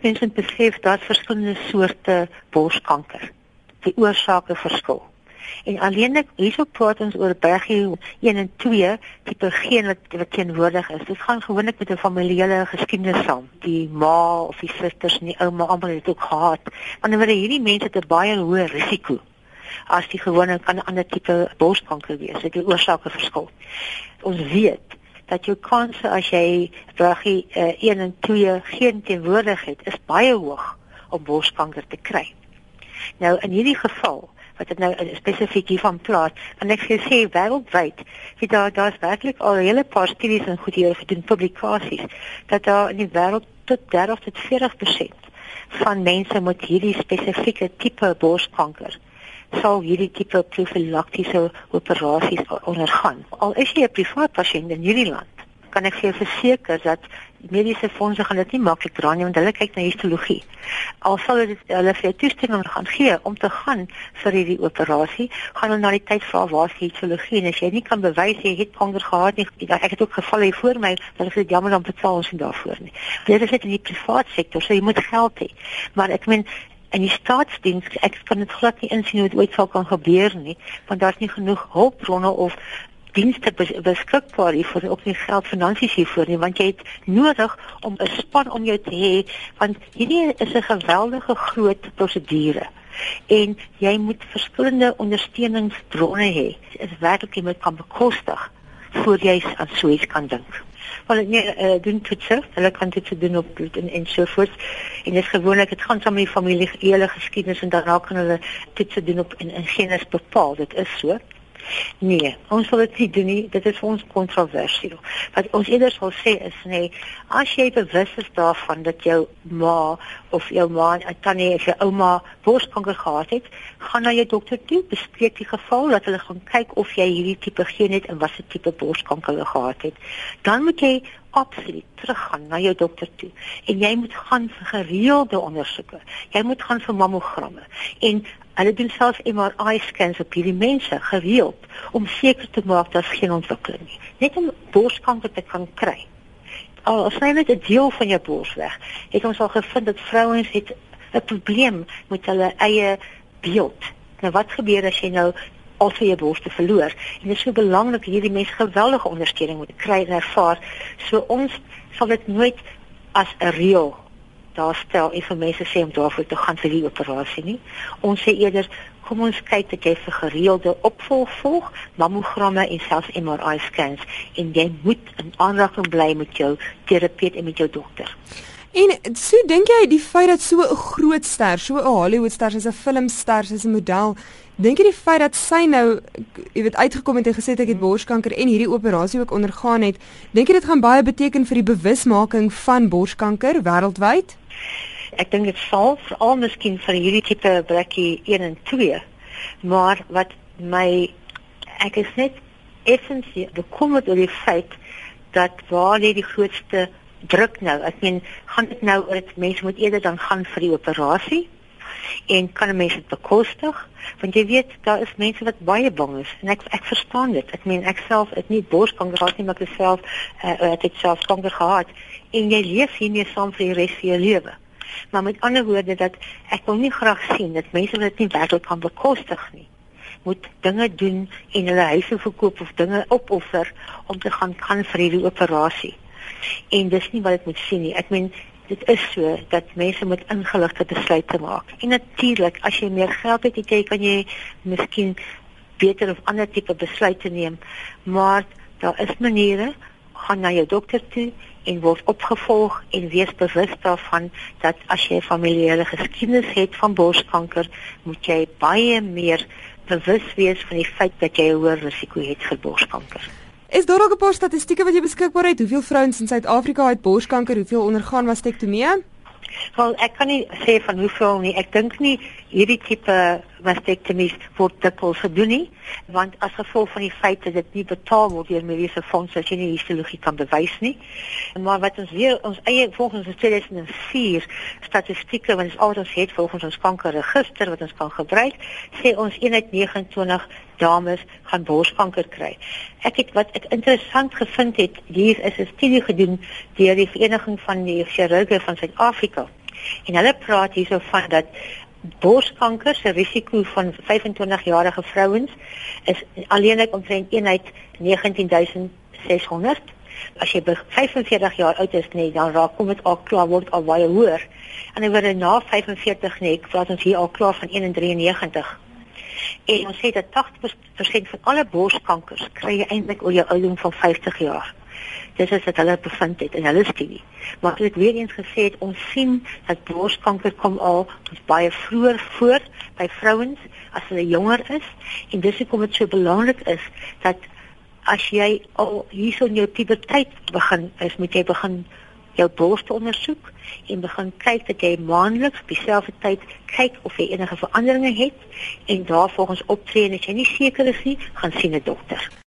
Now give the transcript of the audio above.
Mense moet besef dat verskillende soorte borskanker die oorsake verskil. En alleenlik hierso praat ons oor bergie 1 en 2 tipe geen wat, wat teenwoordig is. Dit gaan gewoonlik met 'n familiale geskiedenis saam. Die ma of die susters en die ouma almal het ook gehad. Wanneer hierdie mense het 'n baie hoë risiko as die gewone kan 'n ander tipe borskanker wees. Dit is oorsake verskil. Ons weet dat jou kanse as jy bergie uh, 1 en 2 geen teenwoordigheid is baie hoog om borskanker te kry. Nou in hierdie geval wat dit nou spesifiek hiervan praat, en ek sê wêreldwyd, dit daar daar's werklik al hele paar studies en goed hier gedoen publikasies dat daar in die wêreld tot 30 tot 40% van mense met hierdie spesifieke tipe borskanker sal hierdie tipe profilaktiese operasies ondergaan. Al is jy 'n privaat pasiënt in hierdie land, kan ek jou verseker dat mediese fondse gaan dit nie maklik dra nie want hulle kyk na histologie. Al sal dit hulle vir toestemming gaan gee om te gaan vir hierdie operasie, gaan hulle na die tyd vra waar is die histologie en as jy nie kan bewys jy het kanker gehad nie, ek het ook gevalle hier voor my, dan is dit jammer om betaal ons nie daarvoor nie. Dit is net in die privaat sektor, so jy moet geld hê. Maar ek meen en die staatsdiens ek kan dit glad nie insien hoe dit ooit sal kan gebeur nie want daar's nie genoeg hulpbronne of dienste beskikbaar hier vir op nie geld finansies hiervoor nie want jy het nodig om 'n span om jou te hê want hierdie is 'n geweldige groot prosedure en jy moet verskillende ondersteuningsbronne hê is werklik jy moet kan bekostig voor jy aan so iets kan dink want nee uh, doen toetse. Hulle kan dit doen op bloed en en so voort en dit is gewoonlik dit gaan saam met die familie hele geskiedenis en daarna kan hulle toetse doen op en in genes bepaal. Dit is so Nee, ons wil dit nie doen nie. Dit is vir ons kontroversieel. Wat ons eerder sal sê is nee, as jy bewus is daarvan dat jou ma of jou ma, 'n tannie of jou ouma borskanker gehad het, gaan na jou dokter toe, bespreek die geval dat hulle gaan kyk of jy hierdie tipe geen het en watter tipe borskanker jy gehad het. Dan moet jy absoluut teruggaan na jou dokter toe en jy moet gaan vir gereelde ondersoeke. Jy moet gaan vir mammogramme en Hulle doen self MRI scans op hierdie mense gereeld om seker te maak daar's geen ontwikkeling nie. Net om borskanker te kan kry. Al as jy net 'n deel van jou bors weg, het ons al gevind dat vrouens het 'n probleem met hulle eie beeld. Nou wat gebeur as jy nou al vir jou bors te verloor? En dit is so belangrik hierdie mense geweldige ondersteuning moet kry en ervaar. So ons sal dit nooit as 'n reël daar stel en vir mense sê om daarvoor te gaan vir die operasie nie. Ons sê eerder kom ons kyk dat jy vir gereelde opvolg volg, mammogramme en selfs MRI scans en jy moet in aanraking bly met jou terapeut en met jou dokter. En so dink jy die feit dat so 'n groot ster, so 'n Hollywood ster, soos 'n filmster, soos 'n model, dink jy die feit dat sy nou jy weet uitgekom het en gesê het ek het borskanker en hierdie operasie ook ondergaan het, dink jy dit gaan baie beteken vir die bewusmaking van borskanker wêreldwyd? Ek dink dit sal veral miskien vir hierdie tipe brekkie 1 en 2. Maar wat my ek is net effens bekommerd oor die feit dat waar lê die grootste druk nou? Ek meen, gaan dit nou oor mense moet eerder dan gaan vir die operasie? En kan mense dit bekostig want jy weet daar is mense wat baie bang is en ek ek verstaan dit ek meen ek self het nie borskanker gehad nie maar ek self uh, het ek self kanker gehad en jy leef hiermee saam vir die res van jou lewe. Maar met ander woorde dat ek wil nie graag sien dat mense wat dit nie werklik kan bekostig nie, moet dinge doen en hulle huise verkoop of dinge opoffer om te gaan kan vir hierdie operasie. En dis nie wat ek moet sien nie. Ek meen dit is so dat mense moet ingeligte besluite maak. En natuurlik, as jy meer geld het, jy kan jy miskien beter of ander tipe besluite neem, maar daar is maniere gaan na jou dokter toe en word opgevolg en wees bewus daarvan dat as jy 'n familiale geskiedenis het van borskanker, moet jy baie meer bewus wees van die feit dat jy 'n hoër risiko het vir borskanker. Is daar ook 'n paar statistieke wat jy beskikbaar het? Hoeveel vrouens in Suid-Afrika het borskanker? Hoeveel ondergaan mastektomie? Wel, ek kan nie sê van hoeveel nie. Ek dink nie hierdie tipe mastektomie word dikwels gedoen nie, want as gevolg van die feit dat dit nie betaal word deur mediese fondse as jy nie histologie kan bewys nie. Maar wat ons weer ons eie volgens ons 2004 statistieke wat ons altyd het volgens ons kankerregister wat ons kan gebruik, sê ons eenheid 29 dames gaan borskanker kry. Ek het wat ek interessant gevind het, hier is 'n studie gedoen deur die vereniging van die chirurge van Suid-Afrika En hulle praat hierso van dat borskanker se risiko van 25-jarige vrouens is alleenlik omtrent eenheid 19600. As jy 45 jaar oud is, nee, dan raak kom dit al klaar word al baie hoër. En dan word na 45 nee, praat ons hier al klaar van 193. En ons sê dat 80% van alle borskankers kry jy eintlik oor jou ouderdom van 50 jaar dis is wat hulle bevind het in hulle studie. Maar ek weer eens gesê het, ons sien dat borskanker kom al baie vroeër voor by vrouens as hulle jonger is en dis hoekom dit so belangrik is dat as jy al hierso in jou puberteit begin is, moet jy begin jou borste ondersoek en begin kyk dat jy maandeliks op dieselfde tyd kyk of jy enige veranderinge het en daarvolgens optree en as jy nie seker is nie, gaan sien 'n dokter.